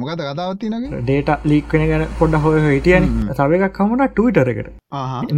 මොකද කතාවත්තිනගේ ඩේට ලීක්වෙන ගැන පොඩ හොය හිටියන. තව එකක් කමට ටවිටර එකට.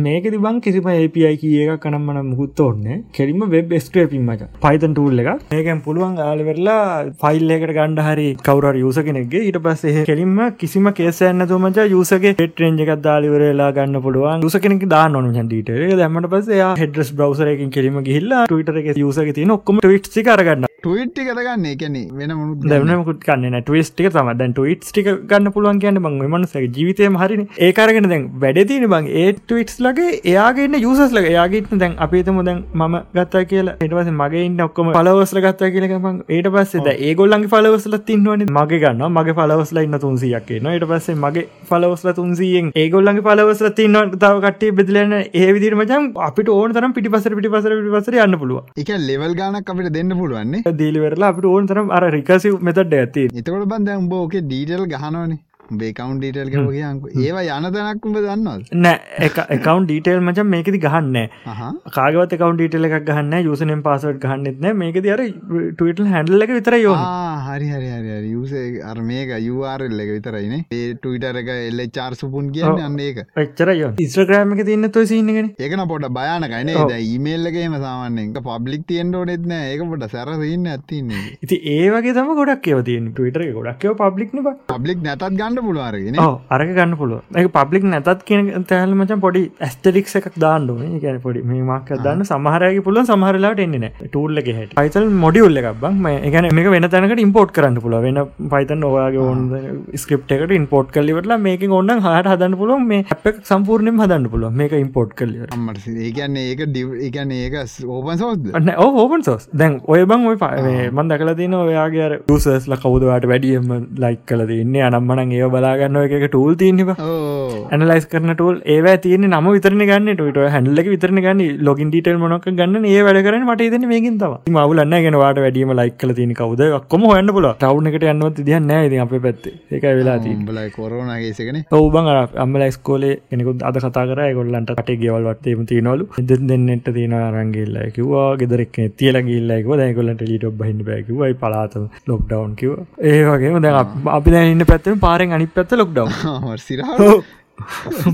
මේක තිබන් කිසිම API කිය එක කනම්මන මුකුත් ඔන්න කෙලිම වෙබ් ස්ක්‍රපින් මච පයිතන් ටූල් එක. මේකැන් පුළුවන් ආලවෙරලා ෆයිල් එකට ගණ්ඩ හරි කවර යුස කෙනෙක්ගේ ඊට පස්සේ කෙලින්ම කිසිම කේසයන්න තුමච යුසගේ හෙටරෙන්ජ එකක් දාලිවරලා ගන්න පුළුවන්. යුස කෙනෙක් දා නොන හන්ඩීට දැමට පස්සේ හෙඩස් බ්‍රවසරයකින් කෙලිම ගිහිල්ලා ටවිටර එක යුසක තින ඔක්කම ටවිට්ි කරගන්න ටවිට්ටි කරගන්න එකන වෙන මුණු දැවනකුත් කන්න ටවිස්ටික තම දැන් ටවිට් ටික ගන්න පුළුවන් කියන්න බං මනසගේ ජීවිතය හරි ඒකාරගෙන දැන් වැඩතින බං ඒ ටවිටස් ලගේ එයාගේන්න යුසස් ලගේ යාගේට දැන් අපේතම දැන් ම ගත්තා කියලා. එටවස මගේ ඉන්න ඔක්කොම පලවස්ල ගත්තා කියලකම ඒට පස්සේ ඒගොල්ලන්ගේ පලවස්ල තින්නවන මගේ ගන්න මගේ පලවස්ල ඉන්න තුන්සියක් න ට පස්සේ මගේ පලවස්ල තුන්සියෙන් ඒගොල්ලන්ගේ පලවස්ල තින්න තව කටේ බෙදලන්න ඒ විදිර මචන් අපිට ඕන තරම් පිටිපසර පිටිපසර පිටිපසර යන්න පුළුව එක ලෙවල් ගානක් අපිට දෙන්න පුළුවන්නේ දීලිවරලා අපිට ඕන තරම් අර රිකසිව මෙතට ඇති එතකොට බන්ද උඹ ඕක ඩීටල් ගහනවනේ. බේකවන්් ඩීටල් කියක ඒවා යන තැනක්කුඹ දන්නවද? නෑ එකකවන්් ඩීටේල් මචන් මේකති ගහන්න කාගවත් කවන්් ඩීටල එකක් ගහන්න යුසනම් පසට ගහන්නෙත්න මේක දර ටටල් හැඩල්ල එක විතර යෝ හරි හරි යුස අර මේක යුවාරල්ල එක විතරයින ඒ ටවිටර එක එල්ල චාර් සුපුන් කියන්න අන්න ඒක. එච්චර යෝ ඉස්්‍රග්‍රෑම එක තින්න තුව සින්නගෙන ඒකන පොට භයානකයින ඊමේල්ලගේම සාමන්නෙන් පබ්ලික් තියෙන්ට නෙත්න ඒක පොට සැරසින්න ඇතින්නේ ඉති ඒවගේ තම ගොඩක් කියවතින් ටවිටර ගොඩක්ව පබ්ලික් පබ්ලික් නැතත් ගන්න පුළුවන්ගෙන අරක ගන්න පුළුව එක පබ්ලික් නැතත් කියන තැහල මචන් පොඩි ඇස්ටරික් එකක් දාන්නුව ගැන පොඩි මේමක් දන්න සමහරයගේ පුළුව සමහරලාට එන්න ටූල්ලක හෙට. පයිතල් මොඩියුල්ල එකක් බං. එකන මේක වෙන තැනකට ඉම්පෝට් කරන්න පුළුව වෙන පයිතන් ඔයාගේ ඕන් ස්ක්‍රප් එකට ඉන්පෝට් කලිවටලා මේක ඔන්න හට හදන්න පුළුව මේ අප සම්පූර්ණයම හදන්න පුළුව මේක ඉම්පෝට් කලිය මට ඒකන්නේ ඒක ඩිගන්න ඒක ඕපන් සෝද ඕපන් සෝස් දැන් ඔය බං ඔය මන් දකල තින ඔයාගේ ුසස්ල කවදවාට වැඩියම ලයික් කල තින්න අනම්මන ඒ බලාගන්න එක ටූල් තියන්නවා ඇනලයිස් කරන ටූල් ඒව තියන නම විතරන ගන්න ට හැඩලක විතරන ගන්න. ලොගින් ඩීටල් මොනක් ගන්න ඒ වැඩ කරන මට ඉදන මේකින් තව මවලන්න ගෙනවාට වැඩීම ලයික් කල තින කවද? කොම හන්න පුල ටව් එකට යන්නවත් දියන්න ද අප පැත්ත. එක වෙලා තිබලයි කොරනගේසගෙන ඔවබන් අම්මල ස්කෝලේ එනෙකුත් අද කතා කර. ගොල්ලන්ට කට ගෙවල්වත්තේම තියනවලු. එද දෙන්නට තියෙන අරංගේල්ල කිවා ගෙදරක් තියල ගල්ලයික දැකොලට ලීට බහින්න බැකිවයි පලාතම ලොක්ඩවන් කිව ඒවගේ දැ අපි දැන්න පැත්තම පාරෙන් අනි පැත්ත ලොක්ඩවන් සිරහ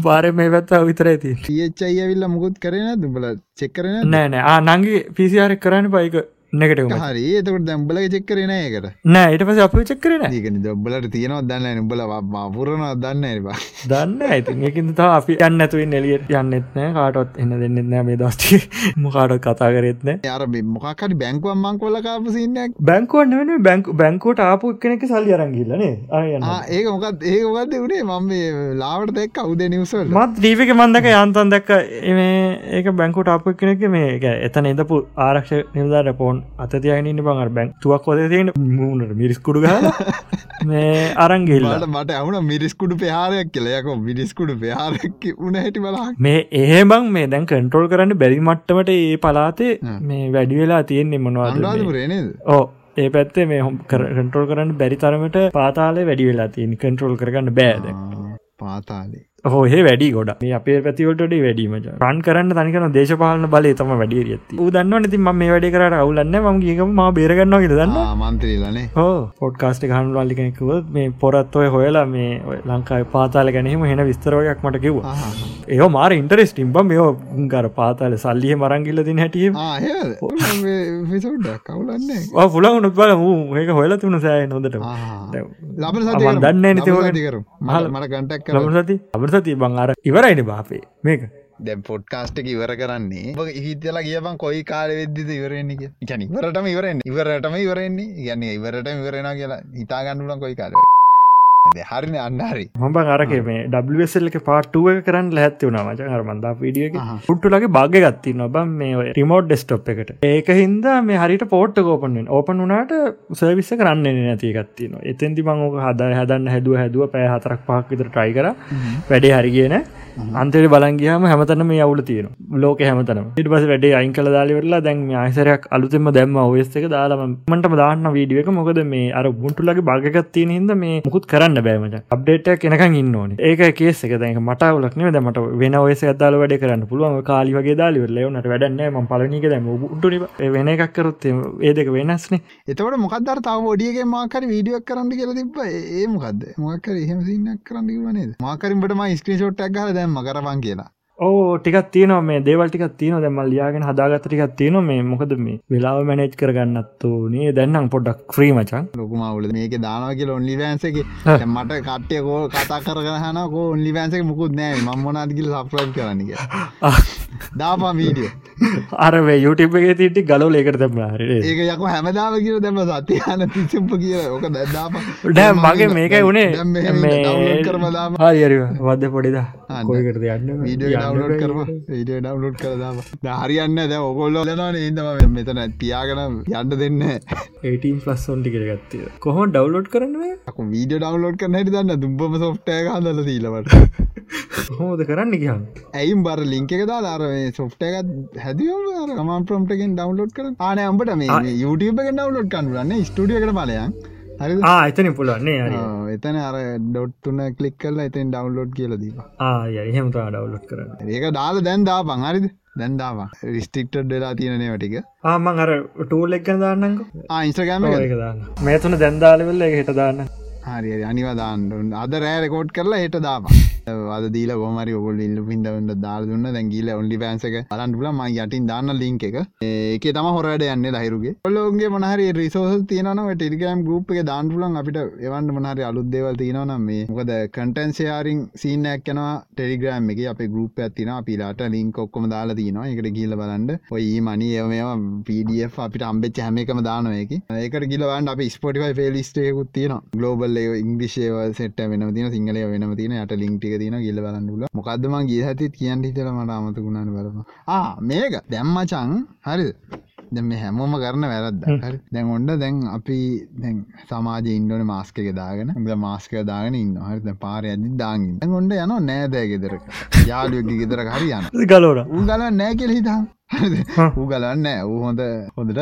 පාර මේ පැත්ත විතර ඇති තියච්චයි ඇවිල්ල මුකුත් කරන දුබල චෙක්කරන නෑනෑ ආ නංගේ පිසිාරක් කරන්න පයික නෙකට හරි. එතකට දැම්බල චෙක්කරන එකට නෑ ඊට පස අප චක්කරන දොබ්බලට තියෙනවා දන්න උඹල පුරන දන්න එවා දන්න ඇති ඒකින් තා අපි යන්න ඇතුවෙන් එලියට යන්නෙත්නෑ කාටොත් එන්න දෙන්නෙත්නෑ මේ දස්ටි මොකාටත් කතා කරෙත්න අර මොකක්ට බැංකුවම් මං කොල කාපසින්නක් බැංකුවන්න වෙන බැංක බැංකෝට ආපු කෙනෙක සල්ලි අරංගිල්ලනේ ඒක මොකත් ඒක මොකක්ද වනේ මම ලාවට දෙක් අවුද නිවසල් මත් දීපක මන්දක යන්තන් දැක්ක ඒක බැංකුට ආපු කෙනෙක මේ එතන එදපු ආරක්ෂ නිර්දාට පෝන් අත තියනන්න බංර බැං. තුවක් කොද තියෙන මූුණට මිරිස්කුඩු ග මේ අරංගේල්ලට මට ඇවුන මිරිස්කුඩු පහාරයක් කියලයක මිරිස්කුඩු පහාරක් උන හැටි බලා මේ ඒබං මේ දැන් කන්ට්‍රෝල් කරන්න බැරි මට්ටමට ඒ පලාතේ මේ වැඩි වෙලා තියෙන්නේ මොනවාද ඕ ඒ පැත්තේ මේ හොම් කන්ට්‍රෝල් කරන්න බැරි තරමට පාතාලේ වැඩි වෙලා තියෙන කන්ට්‍රෝල් කරගන්න බෑද පාතාලේ. හෝහේ වැඩි ගොඩ මේ අපේ පැතිවලට වැඩීමට රන් කරන්න තනිකන දේශපාලන බලය තම වැඩිය ඇති දන්න ති ම මේ වැඩි කරට අවුලන්න ම ගේකම ම බේරගන්නවා ගෙ දන්න මන්ත්‍රීලනේ හෝ පොඩ්කාස්ට හන් වාලිකෙනෙකුව පොරත් ඔය හොයලා මේ ලංකායි පාතාල ගැනීම හෙන විස්තරෝයක් මට කිව් ඒ මාර ඉන්ටරෙස්ට ඉම්බ මේ ගර පාතාල සල්ලිය මරංගිල්ල දින හැටිය. කවුලන්න පුලගුණුත් බල වූ ඒක හොල තුුණ සෑ නොදට ලබ දන්න නිතවකර මට ගන්ටක් ලබසති අබරසති බං අර ඉවරයින බාපේ. මේක. දැ පොඩ්කාස්ටක ඉවර කරන්නේ. හිතලා කියපන් කොයි කාල වෙද්දිද ඉවරෙන්නේ ගැන ඉවරටම ඉවරෙන් ඉවරටම ඉවරෙන්නේ. ගැන ඉවරට ඉවරෙන කියලා හිතාගන්නුලන් කොයි කාලව හරින අන්නහරි හොඹ අරක මේ ඩල්ක පාටුව කරන්න ලැත්ති වුණ මච. හරමන්දා විඩියක පුට්ටුලගේ භාග ගත්ති නොබ මේ රිමෝඩ් ඩෙස්ටොප් එකට. ඒක හින්දා මේ හරිට පෝට්ට කෝපන්ෙන් ඕපන් වනාට සර්විස කරන්න නැති ගත්තින එතන්ති මංක හද හදන්න හැදුව හැදුව පෑ හතරක් පහක් විතර ට්‍රයි කර. වැඩේ හරිගෙන අන්තෙට බලංගියම හැමතන මේ අවුල තියෙන ලෝක හැමතන ඉට පස වැඩේ අයින් කළ දාලිවෙරලා දැන් ආයිසරයක් අලුතෙම දැම්ම ඔයස් එක දාලාමටම දාන්න වීඩියක මොකද මේ අර බුන්ටුලගේ භාගකත්තියන හිද මේ මුකුත් කරන්න යන්න බෑමට අප්ඩේට කෙනකන් ඉන්න ඕන. ඒක කේස එක. දැක මටවලක් නව මට වෙන ඔයස අදාල වැඩ කරන්න පුළුවන්. කාලි වගේ දාලි ලෙවනට වැඩන්න ම පලනික දැම උටුනි වෙන එකක් කරොත් ඒදක වෙනස්නේ. එතවට මොකක්දර තාව ොඩියගේ මාකර වීඩියක් කරන්න කියල තිබ ඒ මොකක්ද මොකර එහෙම සින්නක් කරන්න වනේ මාකරින්ට ම ස්ක්‍රේෂෝට් ඇක්හල දැම කරවන් කියලා. ඕ ටිකත් තියන මේ දේවල්ටික තියන දෙමල් යාගෙන හදාගත ටිකත් තියෙන මේ මොකද මේ වෙලාව මැනේජ් කරගන්නත්තු නේ දැන්නම් පොඩ්ඩක් ්‍රී මචන් ලොකුමවුල මේක දානවගේ ඔන්ලි වෑන්සක මට කට්ටය කෝ කතා කරගහන කෝ ඔන්ලි වෑන්සක මුකුත් නෑ මංමනාදකිල සප්‍රයි් කරන්නක දාපා වීඩිය අරේ යුටප් එක තිටි ගලෝ දැම හරි ඒක යක හැමදාව කියල දැම සතියන තිසම්ප කිය ඕක දැදාප ඩෑ මගේ මේකයි වුණේ කරමදාම හරි වද පොඩිද කොයකට යන්න? වීඩිය ඩවලෝඩ් කරම වීඩිය ඩවලෝඩ් කරදාම හරියන්න ද ඔකොල්ල ලනන ඉදම මෙතන තියාගෙන යන්න දෙන්න 18 ොන්ටි කරගත්තය කොහොම ඩවලෝඩ් කරන්නේ වීඩිය ඩවලෝඩ් කරන හරි දන්න දුම්බම සොෆ්ටය හදල දීලවට හෝද කරන්න කියන්න? ඇයිම් බර ලිංක එක දාලාර සොෆ්ටයකත් හැදියම රමන් ප්‍රම්ටගෙන් ඩවලෝඩ් කර ආන අම්බට මේ එක ඩවලෝඩ් කන්නුලන්න ස්ටඩියකට බලයන් එතන පුලන්නේ එතන අර ඩොට්තුන කලික් කල්ල එතෙන් ඩවන්ලෝඩ් කියල දීම එහෙම ඩවලෝඩ් කරන්න. ඒක දාල දැන් දා පංහරිද දැන්දාවා රිස්ටික්ට වෙලා තියෙනනේ වටික ආමං අර ටූල් එක් දාන්නක ආයින්ස්ට්‍රගෑම මේතුන දැන්දාලවෙල්ල එක හිට දාන්න. හරි අනිවදාන්න අද රෑ රකෝඩ් කරලා හෙට දාම අද දීල ගොමරි ඔගොල් ඉල්ල පින්දවන්න දාල් දුන්න. දැගීල ඔන්ලි පෑන්සක අරන්ටුල ම යටින් දාන්න ලිංක එක. ඒක තම හොරට යන්න ලහිරුගේ. ඔල්ලෝගේ මනහරි රිසෝස තියනව ටෙලිගම් ගුප් එක දාන්ටුලන් අපිට එවන්න මනහරි අලුත්දේවල් තියනවන මේ මොකද කටන්සයාරින් සීනයක් යන ටෙලිග්‍රම් එක. අප ගරුප් ඇතින පිලාට ලින්ක ඔක්කොම දාලා තිනවා එකට ගිල්ල බලන්ඩ ඔයි මනි ඒමවා පඩF අපිට අම්බෙච් හැමකම දානවයක ඒකට ගිලවන්න අප ස්පොටිවයි ෆෙලිස්ටේකුත් තියන ගලෝබල් ඉංග්‍රිෂේව සෙට වෙන තින සිංහලය වෙනම තින යට ලින්ටික තින ගිල්ල බලන්නල මොකක්දම ගේ හති කියන්න හිතල මට අමතකුණන්න බලම ආ මේක. දැම්මචං හරි. දැම හැමෝම කරන වැරද්ද හරි. දැන් ඔොන්ඩ දැන් අපි දැන් සමාජ ඉන්ඩන මාස්කක දාගෙන. ද මාස්ක දාගෙන ඉන්න හරි. පාර ඇදි දාගින් ඔොන්ඩ යන නෑදෑ ගෙදරක. යාලුවගේ ගෙදර හරි යන ගලෝට උ ගල නෑකෙල හිතම් ඌ ගලන්න ඌ හොඳ හොඳට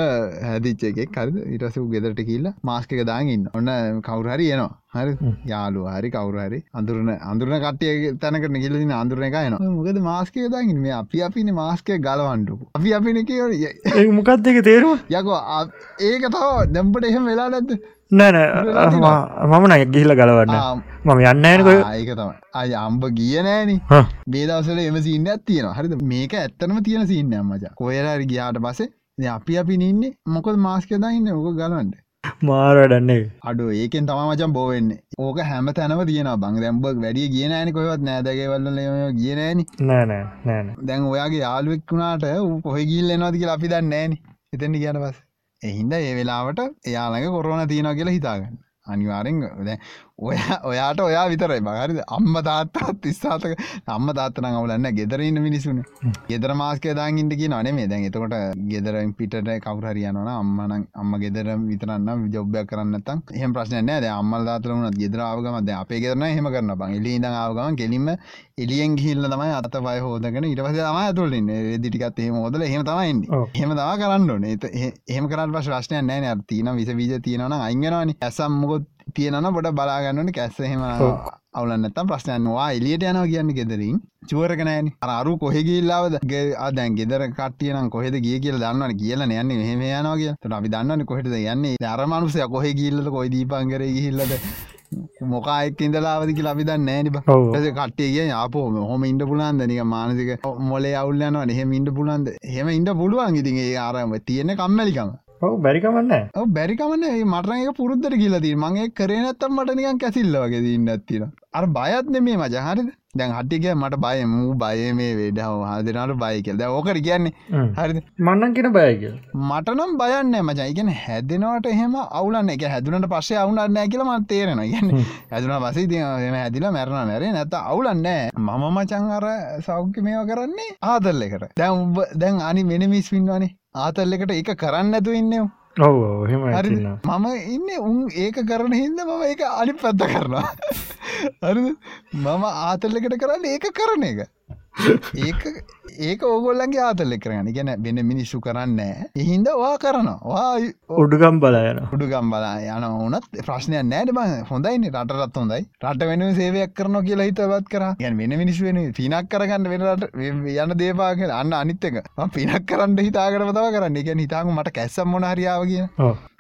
හැදිච්ච එකෙක්. හරි. ඉටස ගෙදරට කියල්ල මාස්කක දාගන්න ඔන්න කවුරහරි යනවා හරි. යාලු හරි කවුරහරි අඳුරන අඳුරන කටිය තැනකට කිලදින අඳුරන එක න මොකද මාස්කය දාගන්න මේ අපි අපින මාස්කය ගලවන්ඩපු අපි අපින කිය මොකක්ද එක තේරුව යකෝ ඒක තව දැම්පට එහෙම වෙලා නැද්ද නෑන මම නය ගිහිල ගලවන්න. මම යන්නයනකො ඒක තම අය අම්බ ගිය නෑන. බේදවසල එම සින්න ඇත්තියෙන හරිද? මේක ඇත්තනම තියෙන සින්න අම්මච කොයලාර ගියාට පසේ අපි අපි නින්නේ මොකද මාස්කදා ඉන්න ඕක ගලන්ට මාරඩන්නේ අඩු ඒකෙන් තමමචන් බෝවෙන්නේ ඕක හැම තැනව තියෙන බං දැම්බක් වැඩිය කියනෑන කොවත් නෑදගවල්ල කියනෑන නෑනෑ. නෑන දැන් ඔයාගේ යාලුවෙක් වුණාට කොහ ගිල් එනවාති කියලා අපි දන්න නෑන. එතැනි කියන පස් එහින්ද ඒ වෙලාවට එයාළඟ කොරෝන තියෙන කියලා හිතාගන්න. අනිවාරෙන් දැ ඔය ඔයාට ඔයා විතරයි. බහරිද අම්ම තාත්තා තිස්සාතක අම්ම තාත්තන අවුලන්න ගෙදරන්න මිනිසුන ගෙදර මාස්ක දාගින්ට කිය නනේ මේ දැන් එතකොට ගෙදරෙන් පිට කවරහරියනවන අම්මන අම්ම ගෙදර විතරන්න ජොබ්යක් කරන්නත්තම් එහම ප්‍රශ්නය ද අම්මල් දාතර වුණත් ගෙදරාවගමද අපේ ගෙදරන හෙම කරන්න බං එලි ඉඳ ආවගම කෙලින්ම එලියෙන් ගිහිල්ල තමයි අත පය හෝදගෙන ඉටවස තම ඇතුලින් දිටිකත් එහෙම හෝදල හෙම තමයින්න හෙම තම කරන්න ඕනේ. එහෙම කරන්න පශ ප්‍රශ්නය නෑ. තියන විස වීජ තියෙනවන අංගනවානි ඇසම් මොකොත් තියෙනන බොඩ බලාගන්නන කැස්සහෙම අවුලන්නත්තම් ප්‍රශ්නයන්වා එලියට යනවා කියන්න ගෙදරින්. චුවරකනෑන අරු කොහෙගිල්ලාවද දැන් ගෙදර කටියන කොහෙද ගිය කියල දන්නවන කියල යන්න හෙම කිය අපි දන්න කොහෙට යන්නේ. අරමනුසය කොහෙ ගිල්ල කොයි දීපංගර හිල්ලද මොකායෙක් ඉඳලාවදි ලබි දන්න නෑනි බ. කට්ටියගේ යාපෝම හොම ඉන්ඩ පුලන්ද නික මානසික මොලේ අවුල්ලයනවා එහෙම ඉන්ඩ පුලන්ද හෙම ඉන්ඩ පුළුවන්. ඉතින්ගේ ආරම තියෙන කම්මැලිකම ඔව බැරිකමන්න බැරිකමන මටනක පුරුද්දර කියලදී මගේ කරනත්තම් මටනිකන් කැසිල්ල වගේ ඉන්න ඇත්තින අර බයත්න මේ මජහරිද දැන් හටික මට බය. මූ බය මේ වේඩාව හදනට බයි කියල්. ද ඕකට කියන්නේ. හරි මන්නන් කියෙන බයක මටනම් බයන්න මජයිගෙන හැදෙනවට එහෙම අවුලන්න එක හැදුනට පස්සේ අවුනන්න කියලම තේරෙන ගැන හැදුන පසේ එම හැදිලා මැරණ මැරේ නැත අවුලන්න මම මචං අර සෞඛ්‍ය මේව කරන්නේ ආදල්ල එකට. දැන් දැන් අනි වෙනමිස් පින්වානේ ආතල්ලෙකට එක කරන්න ඇතු ඉන්නවා ඔව. හෙම මම ඉන්න උන් ඒක කරන හින්ද මම ඒක අනි පැත්ත කරනවා. මම ආතල්ලකට කරන්න ඒක කරන එක ඒක ඒක ඕගොල්ලන්ගේ ආතල්ලෙ කරන්න ගැන වෙන මිනිස්සු කරන්න එහින්ද වා කරනවා. උඩුගම් බලයන උඩුගම් බලා යන ඕනත් ප්‍රශ්නය නෑට බ. හොඳයින රටත් හොඳයි. රට වෙන සේවයක් කරන කියලා හිතවත් කර. ගැන් වෙන මිනිස් වෙන පිනක් කරගන්න වෙනට යන දේපාක අන්න අනිත්තක පිනක් කරන්න හිතාකට තව කරන්න. එක හිතාම මට කැස්සම් මොන හරියාව කිය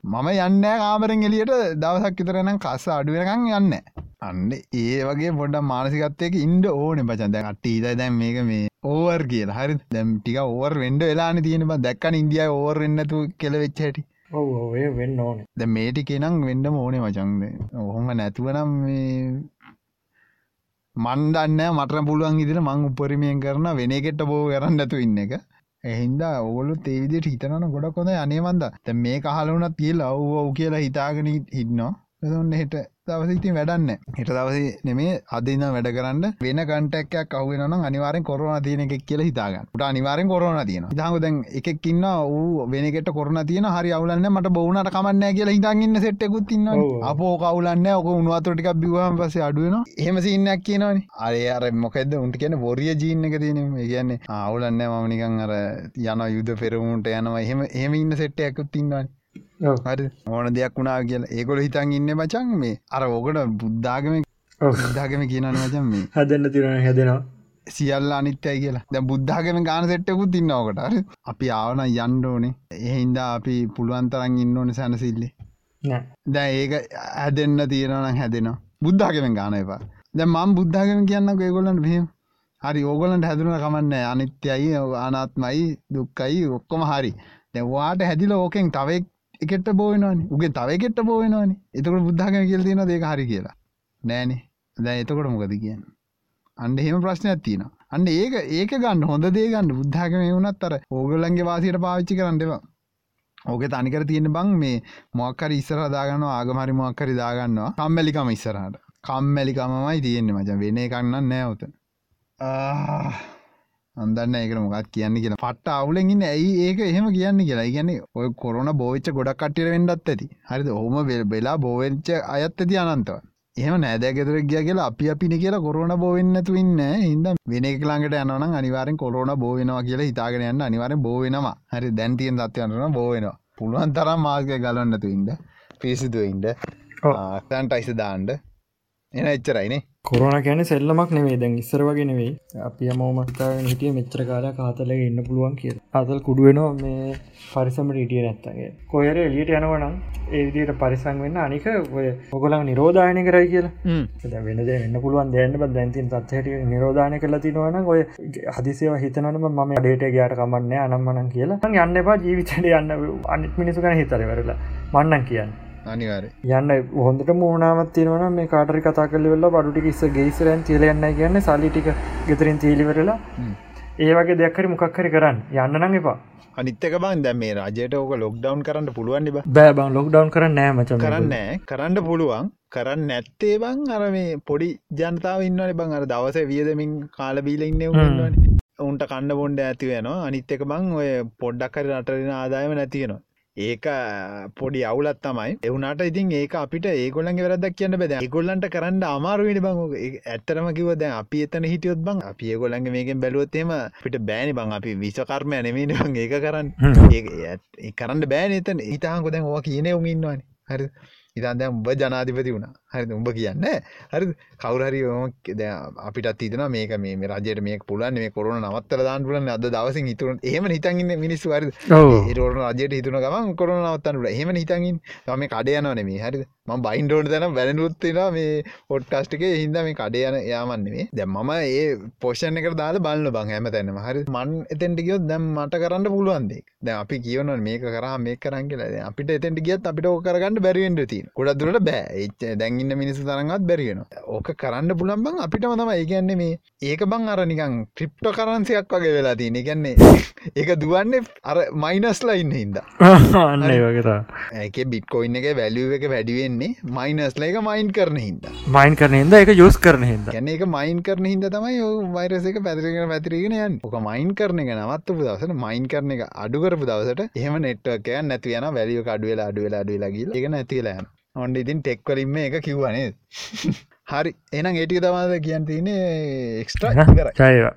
මම යන්න කාමරෙන් එලියට දවසක් විතරනම් කස්ස අඩුවෙනකං යන්න අන්න ඒ වගේ පොඩ මානසිකත්තයක ඉන්ඩ ඕන පචන් දැන් අට ඊතයි දැන් මේක මේ ඕවර් කියලා. හරි. දැම් ටික ඕවර් වෙන්ඩ වෙලාන තියෙන දැක්කන ඉන්දිය ඕවර් එන්නතු කෙලවෙච්ච හැටි. ඔය වෙන්න ඕන. ද මේටික නම් වෙන්ඩ ඕනේ මචන්ද ඔහොම නැතුවනම් මන්දන්න මට පුළුවන් ඉදිර මං උපරිමයෙන් කරන වෙන එකට බෝ කරන්න ඇතු ඉන්න එක එහින්ද ඔගොලු තේවිදිට හිතනන ගොඩ කොද අනේමන්ද තැ මේ කහලුනත් කියලා ඔව් ඔව් කියලා හිතාගෙන හින්නවා එොන්න හෙට දවස ඉතින් වැඩන්න හිට දවස නෙමේ අදන්න වැඩ කරන්න වෙන කටක් කවන අනිවාරෙන් කොරන තියන එකක් කියල හිතාගන්න. ට අනිවාරෙන් කොරන තියන දහක දැන් එකක් ඉන්න වූ වෙනකට කොරන තියන හරි අවුලන්න මට බවුණට කමන්න කියලා හිතන්ගන්න සෙට්ටකුත් තින්න අපෝ කවුලන්න ඔක උන්වාතුටික බිවහම පස අඩුවන එහෙම සින්නක් කියනවන. අරය අර මොකද උන්ට කියන බොරිය ජීන්න එක තියෙන කියන්නේ අවුලන්න මමනිකන් අර යන යුද පෙරමුන්ට යනවා. එහෙම එහෙම ඉන්න සෙට්ටයක්කුත් තින්නවන්නේ හරි. ඕන දෙයක් වුණා කියලා. ඒකොල හිතන් ඉන්න මචන් මේ. අර ඕකට බුද්ධාගම බුද්ධාගම කියනන මචන් මේ. හදන්න තිරන හැදෙනවා. සියල්ල අනිත්‍යයි කියලා. දැ බුද්ධාගම ගාන සෙට්ටකුත් තින්නවකට අර අපි ආවන යන්ඩෝනේ එහින්ද අපි පුළුවන්තරන් ඉන්න ඕන සැනසිල්ලි. දැ ඒක හැදෙන්න්න තියෙනවන හැදෙනවා. බුද්ධාගමෙන් ගාන එපා. දැ මම් බුද්ධාගම කියන්න ඒගොලන් මෙහම. හරි ඕගොලන්ට හැදුන කමන්න අනිත්‍යයි අනාත්මයි දුක්කයි ඔක්කොම හරි. දැවාට හැදිල ඕකෙන් තවෙක් එකට බෝයනවානි උගේ තවකට බෝයනවානි එතකට බුද්ධාගම කියල තියෙන දෙක හරි කියලා. නෑනේ. දැ එතකොට මොකද කියන්න? අන්ඩ එහෙම ප්‍රශ්නයක් තියෙන අන්න ඒක ඒක ගන්න හොඳ දේගන්න බුද්ධාගම වුණත් අර ඕගලන්ගේ වාසයට පාවිච්චි කරන්නවා ඕක තනිකර තියෙන බං මේ මොක්කර ඉස්සර දාගන්න ආගමරි මොක්කරි දාගන්නවා. කම්මැලිකම ඉස්සරහට. කම්මැලිකමමයි තියෙන්නේ මච. වෙන කන්නන්න නෑවත අන්දන්න ඒකට මොකක් කියන්න කියලා. පට්ට අවුලෙන්ගන්න ඇයි ඒක එහෙම කියන්න කියලා? ගැන්නේ ඔය කොරන බෝච්ච ගොඩක් කටියට වෙන්ඩත් ඇති. හරිද? හොම වෙලා බෝවෙච්ච අයත් ඇති අනන්තව. එහම නෑදෑ ගෙදර ගිය කියලා අපි අපිනි කියලා කොරන බෝවෙන්නතු ඉන්න හිද වෙන එකලාඟට යනන අනිවාරෙන් කොරන බෝවෙනවා කියලා හිතාගෙන යන්න අනිවාරෙන් බෝවෙනවා හරි දැන්තියෙන් දත්වයන්ටන බෝවෙනවා පුළුවන් තරම් මාර්ගය ගලන්නතු ඉන්ද පිසිදුව ඉන්ඩ තැන්ටයිස දාන්ඩ එන එච්චරයිනේ කොරන කැන සෙල්ලමක් නෙවේ දැන් ඉස්සර වගේ නෙවෙයි අපි මෝමත්තාවෙන් හිටිය මෙච්‍ර කාලා කාතලක ඉන්න පුළුවන් කිය අතල් කුඩුවෙනවා මේ පරිසමට ඉටිය නැත්තගේ කොයර එලියට යනවනම් ඒදිට පරිසං වෙන්න අනික ඔය ඔගලන් නිරෝධායනය කරයි කියලා. වෙනද එන්න පුළුවන් දැන්න දැන්තින් තත්හට නිරෝධානය කල තිනවන ඔය හදිසිව හිතනනම මම අඩේට ගයාට කමන්න අනම්මනන් කියලා. යන්න එපා ජීවිතට යන්න අනිත් මිනිසු කන හිතර වෙරලා මන්නන් කියන්න අනිවාර යන්න හොඳට මූනාමත් තියවන මේ කාටරි කතා කල වෙල්ල බඩුටි ස්ස ගේසරන් තියලයන්න කියන්න සල්ලිටික ගෙතරින් තීලිවරලා ඒ වගේ දෙයක්කරි මොකක්කරි කරන්න. යන්න නං එපා. අනිත්තක බන් දැ මේ රජයට ඕක ලොක්ඩවන් කරන්න පුළුවන් බෑබන් ලොක්ඩවන් කරන්න නෑමච කරන්න කරන්න පුළුවන්. කරන්න නැත්තේ බං අර මේ පොඩි ජනතාව ඉන්නවන බං. අර දවස වියදමින් කාලබීල ඉන්න උන්ට කන්න බොන්ඩ ඇතිවෙනවා අනිත්තක බං ඔය පොඩ්ඩක් හරි රටරෙන ආදායම නැතියෙනවා ඒක පොඩි අවුලත් තමයි. එවුනට ඉතින් ඒක අපිට ඒගොල්ලන්ගේ වැරදක් කියන්න බැද ඒගොල්ලන්ට කරන්න අමාරුවෙන බං. ඇත්තරම කිව දැන් අපි එතන හිටියොත් බං අපි ඒගොල්ලන්ගේ මේකෙන් බැලුවොත්තේම පිට බෑනි බං අපි විශකර්මය නෙමේ බං. ඒක කරන්න. ඒ කරන්න බෑන එතන. ඉතාහකො දැන් ඕ කියන උමින්නවාන හරි ඉතන් දැන් උඹ ජනාධිපති වුණ. හරි උඹ කියන්න. හරි කවුරහරි අපිට තින මේක මේ රජයට මේ පුලන් මේ කොරන නවත්තර දාන් පුලන් අද දවස හිතුරන ඒම හිතන්ගන්න මිනිස්සු. හරි ඒරන රජයට හිතුන ගම කොරන නවත්තන්නට එහෙම හිතන්ගින් තම කඩයනවන මේ හරි ම බයින්ඩෝට තැන වැැනුත්තිලා මේ පොට්කාස්ටික හින්ද මේ කඩයන යාමන්නේ දැ මම ඒ පෝෂණ එක දාල බලන්න බං හැම තැනම හරි. මන් එතැන්ට ගියොත් දැම් මට කරන්න පුළුවන්දේ දැ අපි කියවන මේක කර මේ කරන් කියලා. අපිට එතැන්ට ගියත් අපිට ඕ කරගන්න බැරිවෙන්ට තිී ගොඩක් දුරට බෑ. එච්ච දැන්ගන්න මිනිස්සු තරගත් බැරිගෙන ඕක කරන්න පුළන්බං අපිටම තම ඒගැන්නේ මේ ඒක බං අර නිකං ක්‍රිප්ට කරන්සියක් වගේ වෙලා තියන. ගැන්නේ ඒක දුවන්නේ අර මයිනස්ලා ඉන්න හින්ද. අන්න වගේතා ඒක බිට්කොයින්න එක වැලිුව එක වැඩිවෙන්නේ මයිනස්ල එක මයින් කරන හිද මයින් කරන හිද එක යුස් කරන හිද ගැන එක මයින් කරන හිද තමයි වෛරස එක පැතිරගෙන පැතිරගෙන යන් ඕක මයින් කරන එක නවත්තු දවසට මයින් කරන එක අඩුකරපු දවසට එහම නෙට්වක නැතිවන වැලිය අඩුවෙලා අඩුවෙලා අඩුවෙලාගී එක නැතිලයන ඔොන්ඩ ඉතින් ටෙක්වලින්ම එක කිව්වනේ හරි. එනම් ඒටික තමාද කියන්න තියන්නේ එක්ස්ට්‍රා කර චයවා